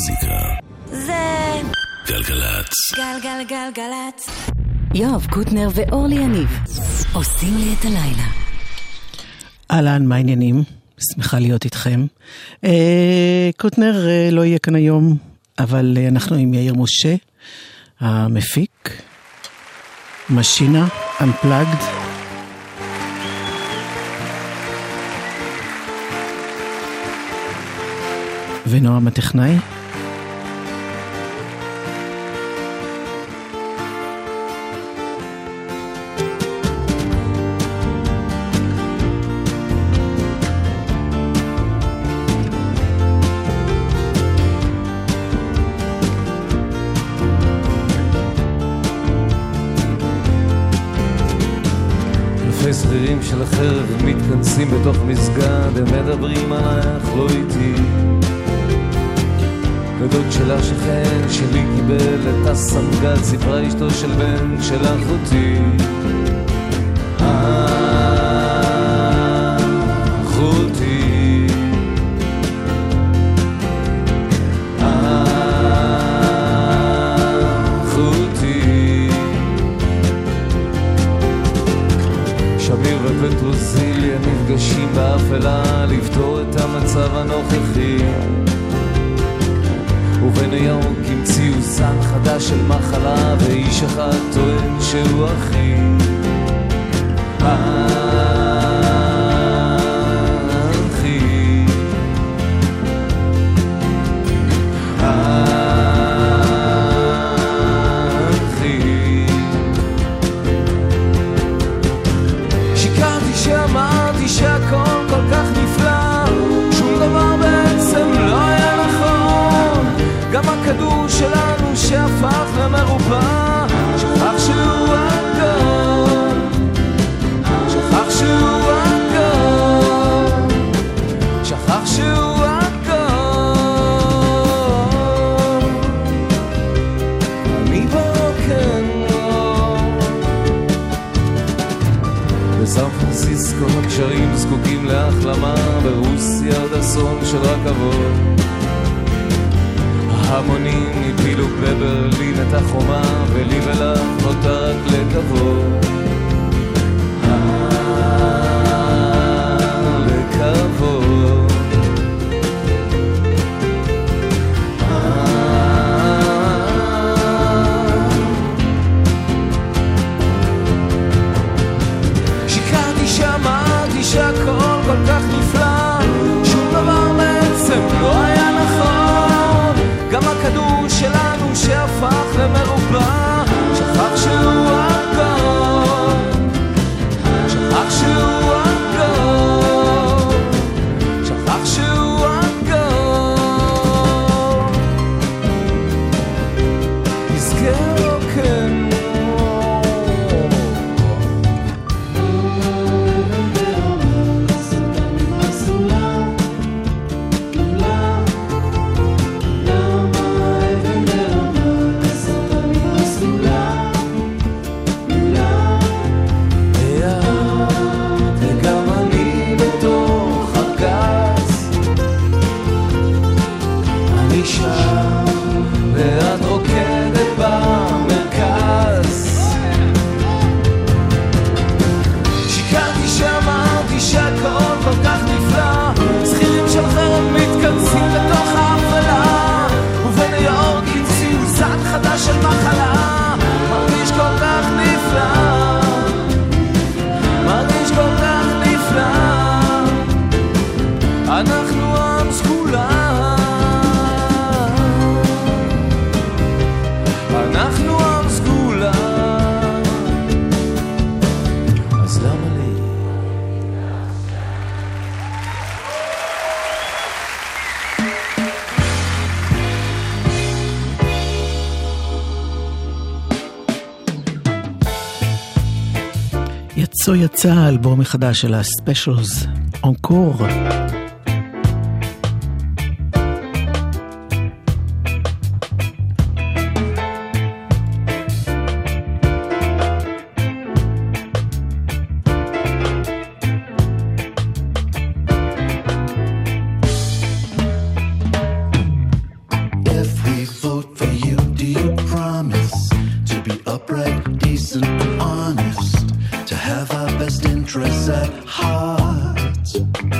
מוזיקה. זה... גלגלצ. גלגלגלגלצ. יואב קוטנר ואורלי יניב עושים לי את הלילה. אהלן, מה העניינים? שמחה להיות איתכם. אה, קוטנר אה, לא יהיה כאן היום, אבל אה, אנחנו עם יאיר משה, המפיק, משינה, Unplugged. ונועם הטכנאי. יצא האלבום החדש של הספיישלס, אונקור. have I dangerous at heart.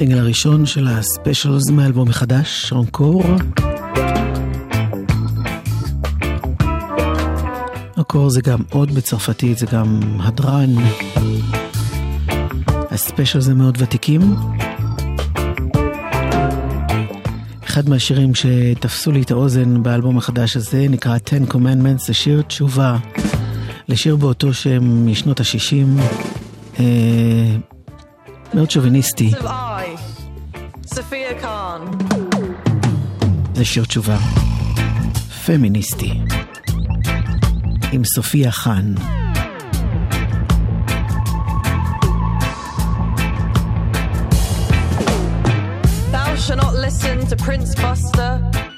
הסינגל הראשון של הספיישלס מאלבום החדש, אנקור. אנקור זה גם עוד בצרפתית, זה גם הדרן. הספיישל זה מאוד ותיקים. אחד מהשירים שתפסו לי את האוזן באלבום החדש הזה נקרא Ten Commandments, זה שיר תשובה לשיר באותו שם משנות ה-60, אה, מאוד שוביניסטי, זה שיר תשובה פמיניסטי, עם סופיה חאן. Thou shalt not listen to Prince Buster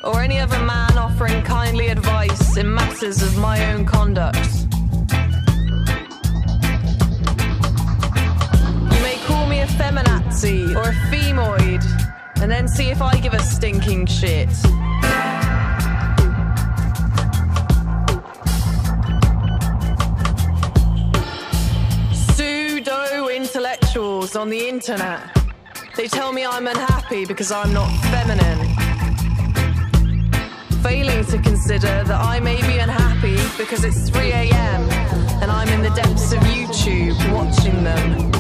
or any other man offering kindly advice in matters of my own conduct. You may call me a feminazi or a femoid, and then see if I give a stinking shit. Pseudo intellectuals on the internet. They tell me I'm unhappy because I'm not feminine. Failing to consider that I may be unhappy because it's 3 a.m. and I'm in the depths of YouTube watching them.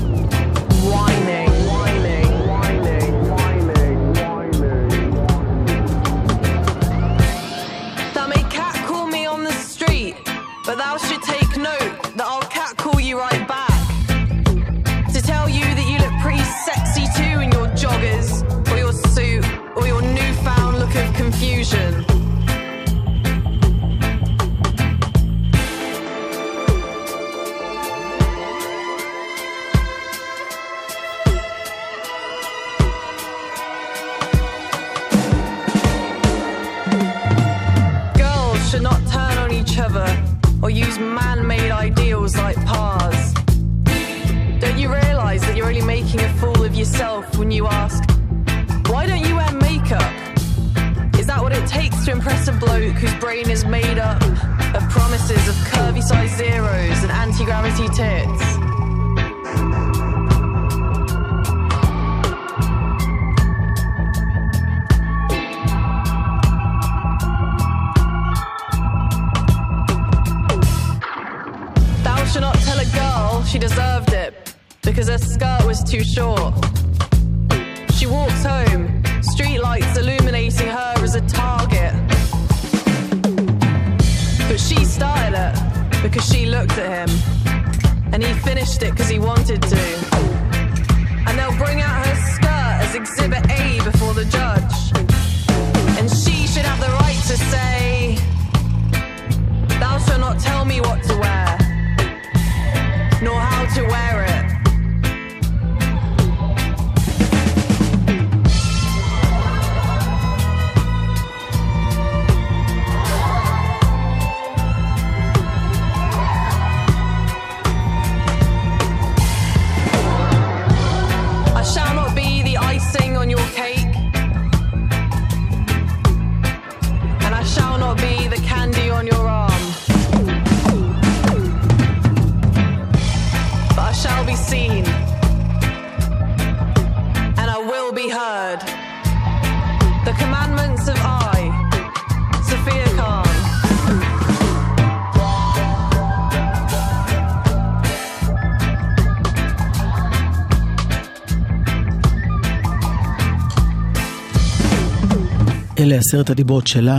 אלה עשרת הדיברות שלה.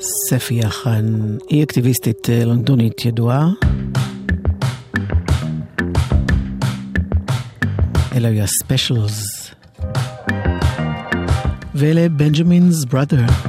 ספייה חאן היא אקטיביסטית אה, לונדונית ידועה. אלה היו הספיישלס. ואלה בנג'מינס בראדר.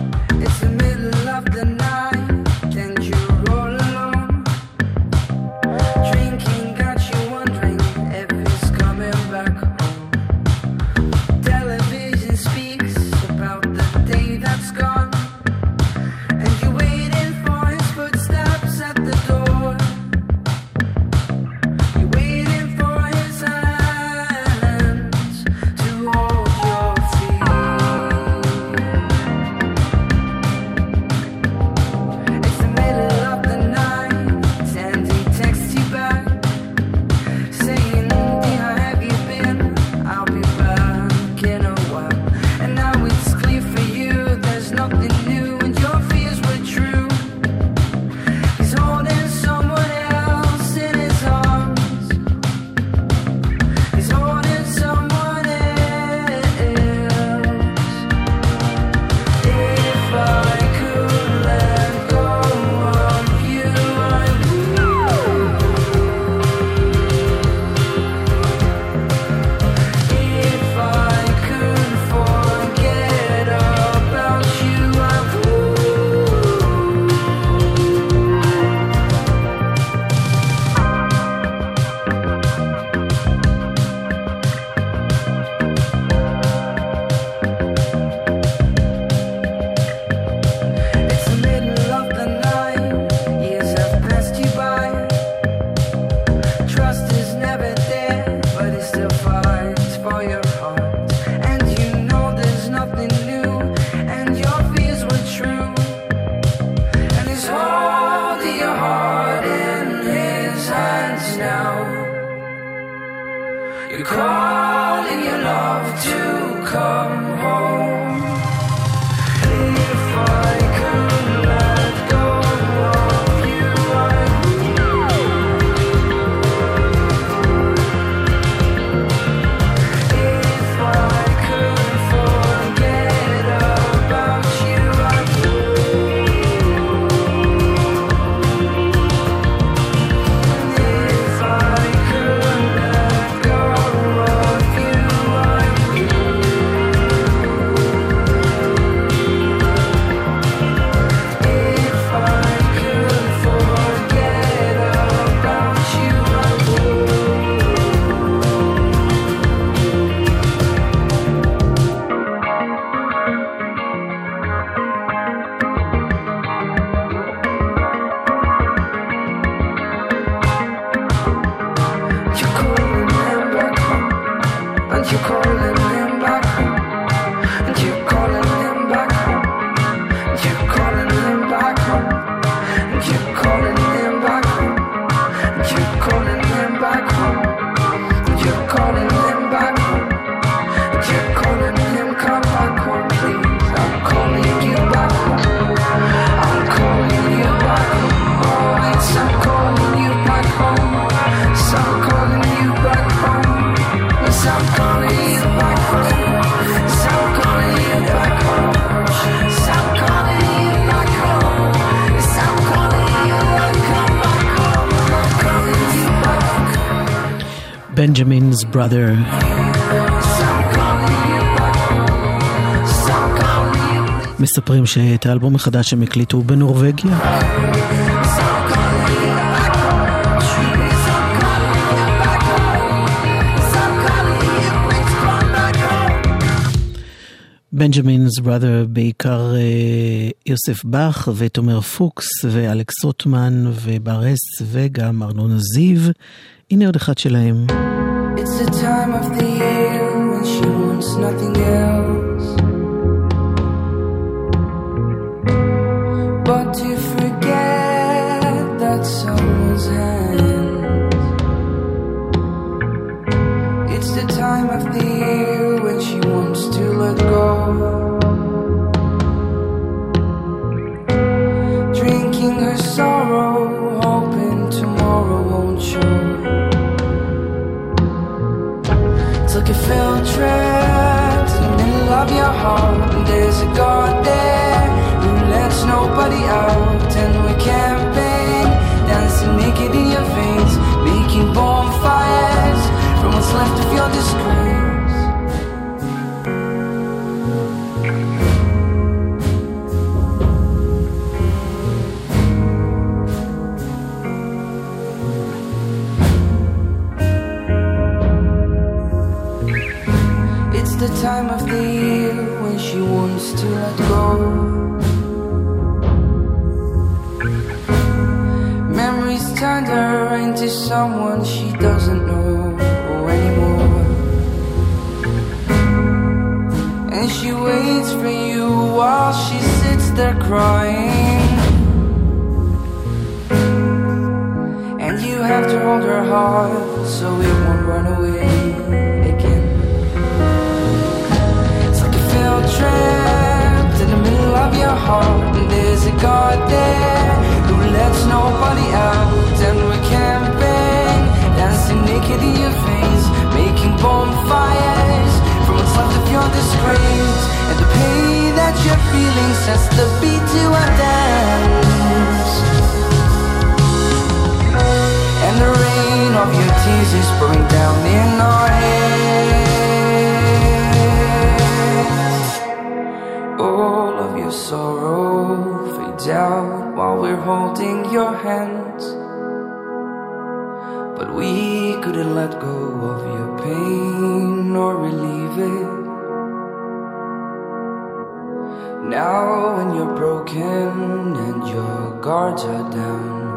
Brother. מספרים שאת האלבום החדש הם הקליטו בנורבגיה. בנג'מינס בראדר, בעיקר אה, יוסף באך ותומר פוקס ואלכס רוטמן וברס וגם ארנון זיו. הנה עוד אחד שלהם. It's the time of the year when she wants nothing else but to forget that someone's hands. It's the time of the year when she wants to let go. Drinking her sorrow, heart. There's a God turned her into someone she doesn't know anymore. And she waits for you while she sits there crying. And you have to hold her heart so it won't run away again. It's like you feel trapped in the middle of your heart, and there's a God there who lets nobody out. Face, making bonfires from what's left of your disgrace. And the pain that you're feeling sets the beat to. And the rain of your tears is pouring down in our. All of your sorrow fades out while we're holding your hands. But we couldn't let go of your pain or relieve it. Now, when you're broken and your guards are down.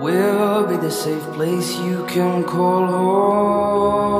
We'll be the safe place you can call home.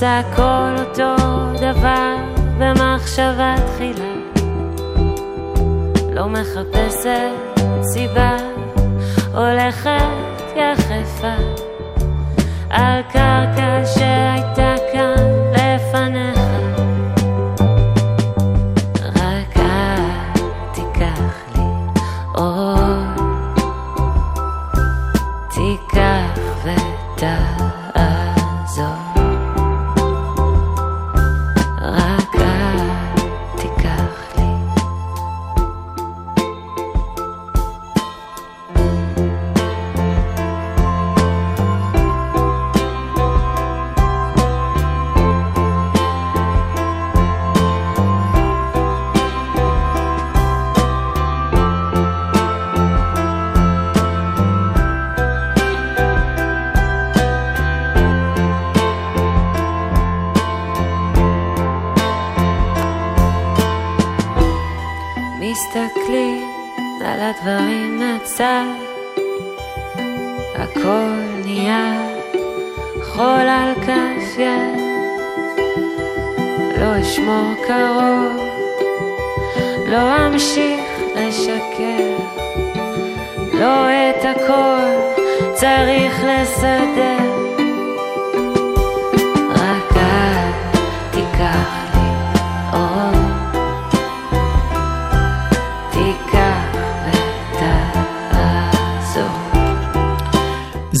עושה הכל אותו דבר במחשבה תחילה. לא מחפשת סיבה, הולכת יחפה על קרקע שהייתה The I'm not sad.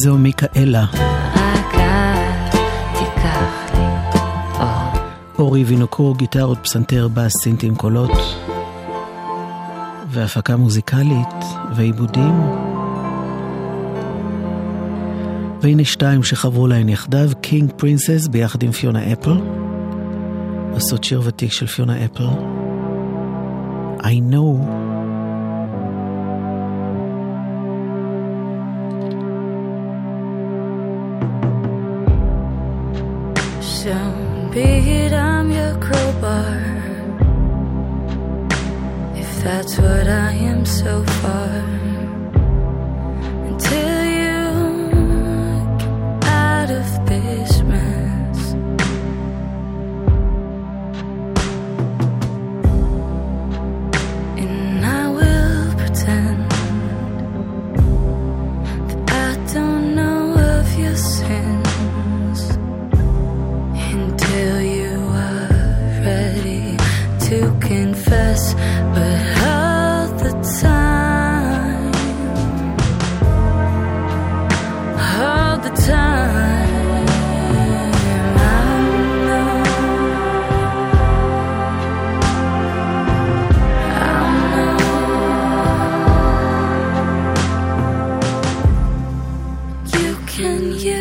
זו מיקאלה. אורי וינוקור, גיטרות, פסנתר, בס, סינטים, קולות. והפקה מוזיקלית ועיבודים. והנה שתיים שחברו להן יחדיו, קינג פרינסס ביחד עם פיונה אפל. עושות שיר ותיק של פיונה אפל. I know. what I am so far. can you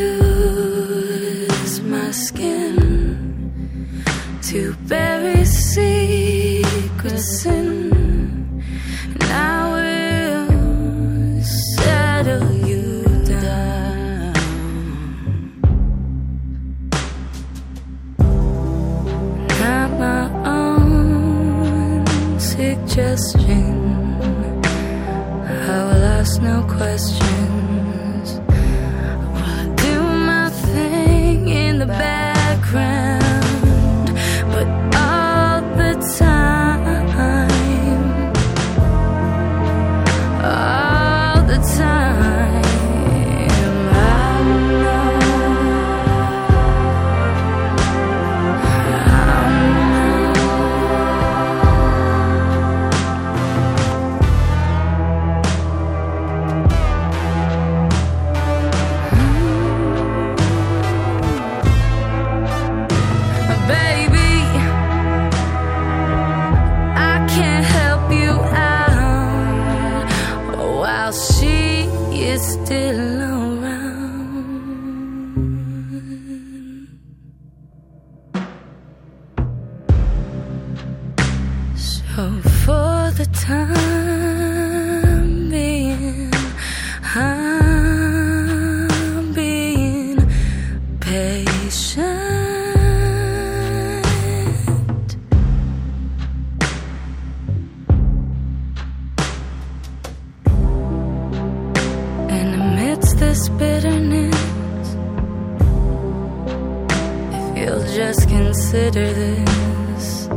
just consider this.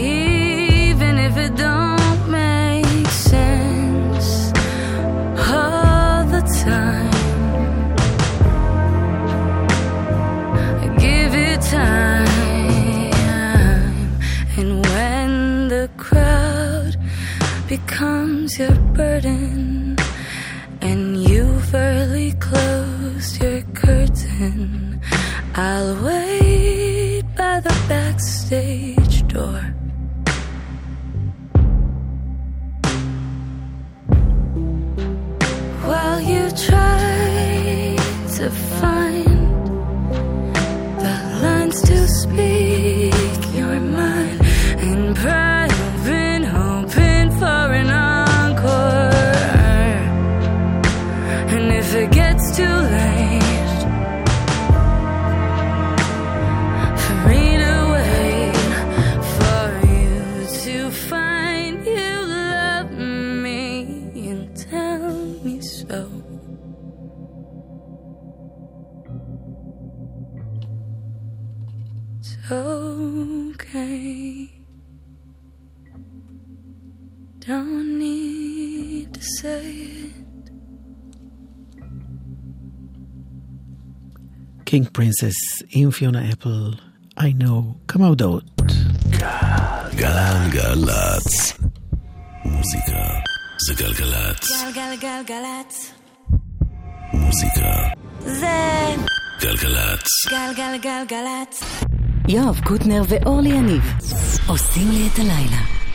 Even if it don't make sense all the time, give it time. And when the crowd becomes your burden. I'll wait. קינג פרינסס עם פיונה אפל, I know, כמה הודעות. גלן גלצ. מוזיקה זה גלגלצ. גלגלגלגלצ. מוזיקה זה גלגלצ. גלגלגלגלצ. יואב קוטנר ואורלי יניב עושים לי את הלילה.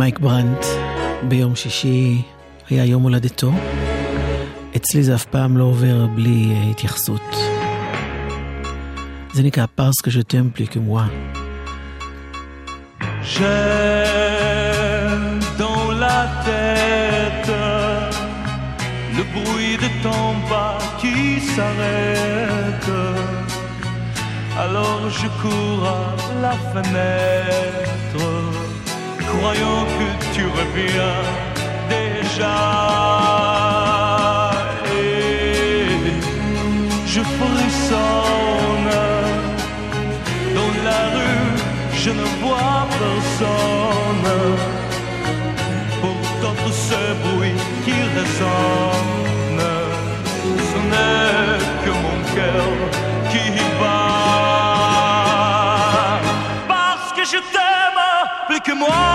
Mike Brandt, Béom Chichi, Ria Yomou Ladeto, et Tslizaf Pam l'a ouvert blé et tire saute. Zenika, parce que je t'aime plus que moi. J'aime dans la tête le bruit de ton bas qui s'arrête, alors je cours à la fenêtre croyant que tu reviens déjà. Et je frissonne dans la rue, je ne vois personne. Pourtant tout ce bruit qui résonne, ce n'est que mon cœur qui bat. Plus que moi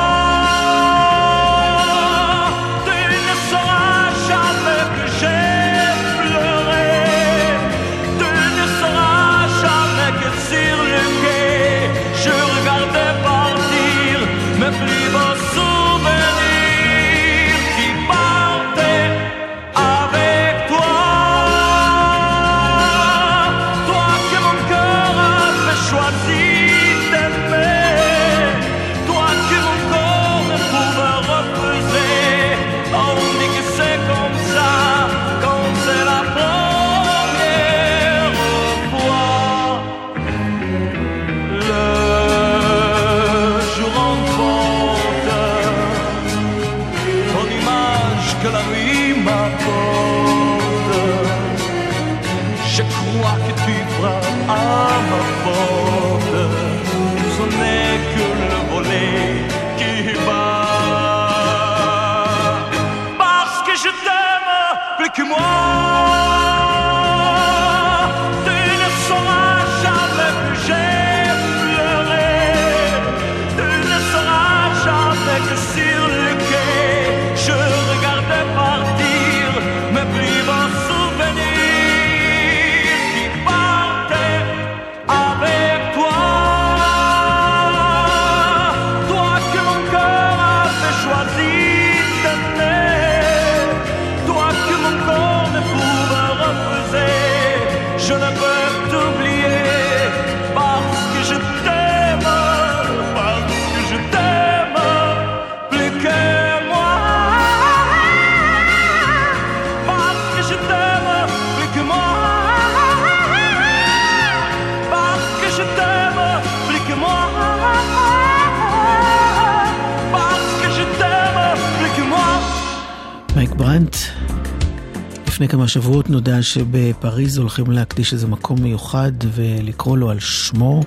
שבועות נודע שבפריז הולכים להקדיש איזה מקום מיוחד ולקרוא לו על שמו,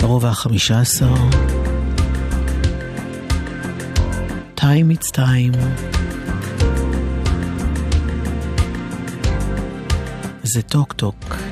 ברובע החמישה עשר. time it's time. זה טוק טוק.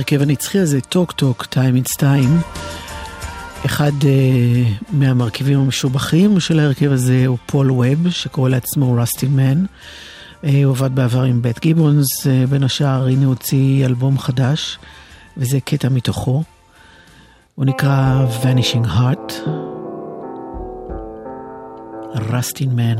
ההרכב הנצחי הזה, טוק טוק, Time It's Time. אחד uh, מהמרכיבים המשובחים של ההרכב הזה הוא פול ווב, שקורא לעצמו רסטין מן. Uh, הוא עבד בעבר עם בת' גיבונס, uh, בין השאר הנה הוציא אלבום חדש, וזה קטע מתוכו. הוא נקרא Vanishing Heart. רסטין מן.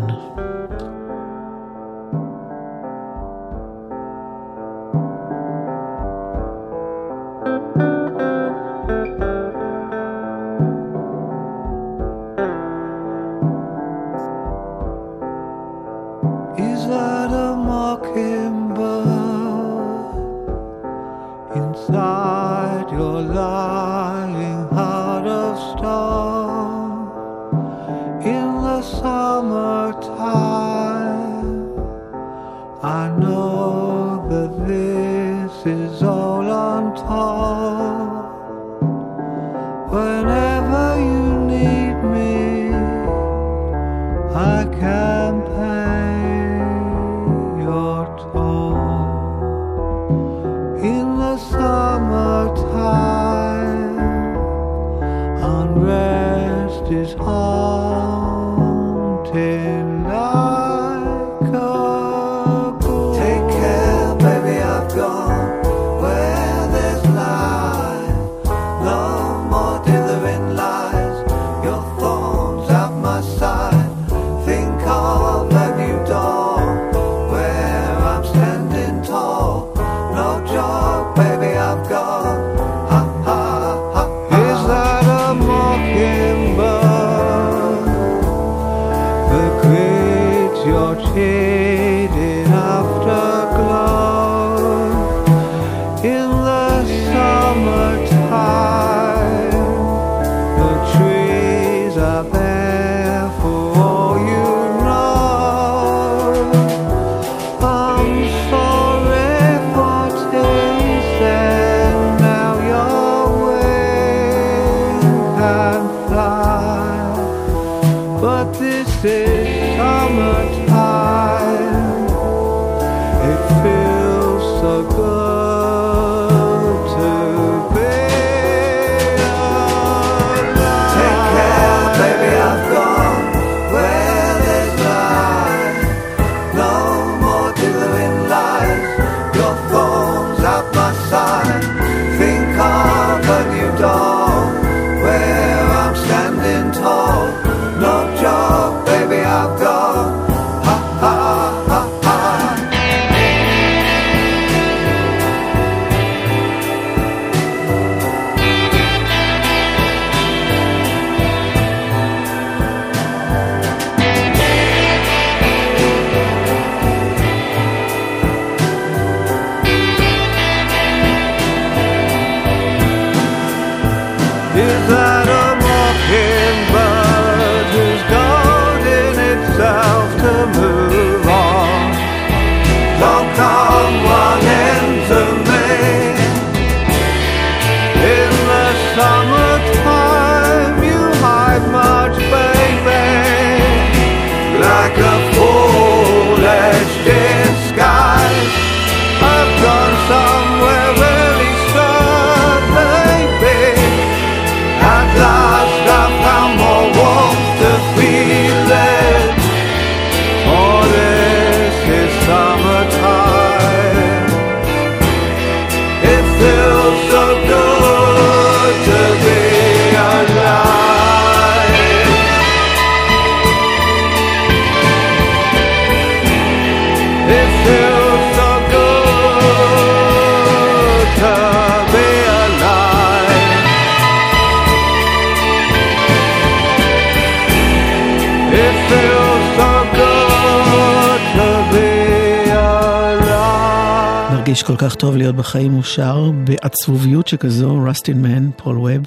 מרגיש כל כך טוב להיות בחיים הוא שר בעצבוביות שכזו, רסטין מן, פול ווב,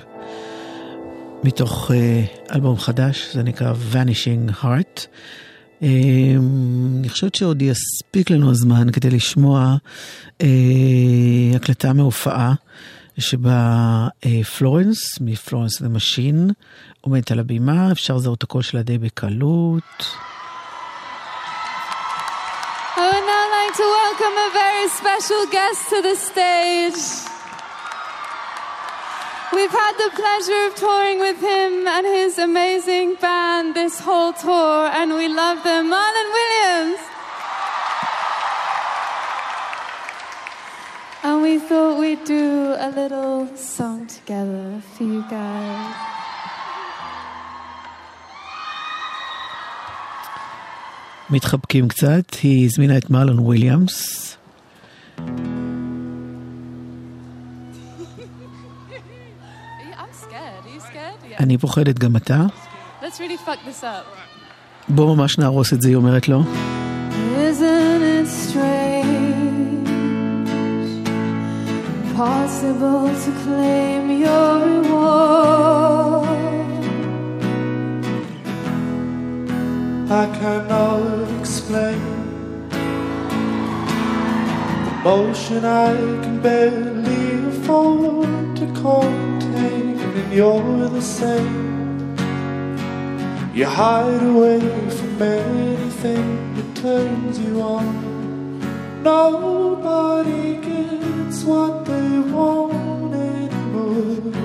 מתוך uh, אלבום חדש, זה נקרא Vanishing Heart. Uh, אני חושבת שעוד יספיק לנו הזמן כדי לשמוע uh, הקלטה מהופעה שבה uh, פלורנס, מפלורנס the Machine, עומדת על הבימה, אפשר לזהות הקול שלה די בקלות. Oh no! like to welcome a very special guest to the stage. We've had the pleasure of touring with him and his amazing band this whole tour, and we love them. Marlon Williams! And we thought we'd do a little song together for you guys. מתחבקים קצת, היא הזמינה את מרלון וויליאמס. I'm scared. Are you scared? Yeah. אני פוחדת גם אתה. Let's really fuck this up. בוא ממש נהרוס את זה, היא אומרת לו. Isn't it strange? Possible to claim your reward. I cannot explain the motion I can barely afford to contain, and you're the same. You hide away from anything that turns you on. Nobody gets what they want anymore.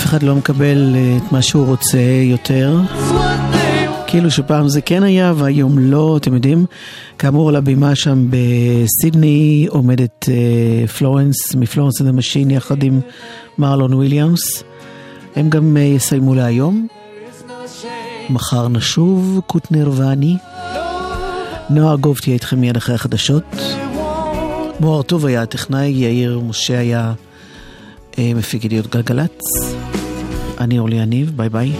אף אחד לא מקבל אה, את מה שהוא רוצה יותר. כאילו שפעם זה כן היה והיום לא, אתם יודעים? כאמור על הבימה שם בסידני עומדת אה, פלורנס, מפלורנס and the Machine יחד עם מרלון וויליאמס. הם גם אה, יסיימו להיום. מחר נשוב, קוטנר ואני. נועה ארגוב תהיה איתכם מיד אחרי החדשות. מוהר טוב היה הטכנאי, יאיר משה היה מפיק ידיעות גלגלצ. אני אורלי יניב, ביי ביי.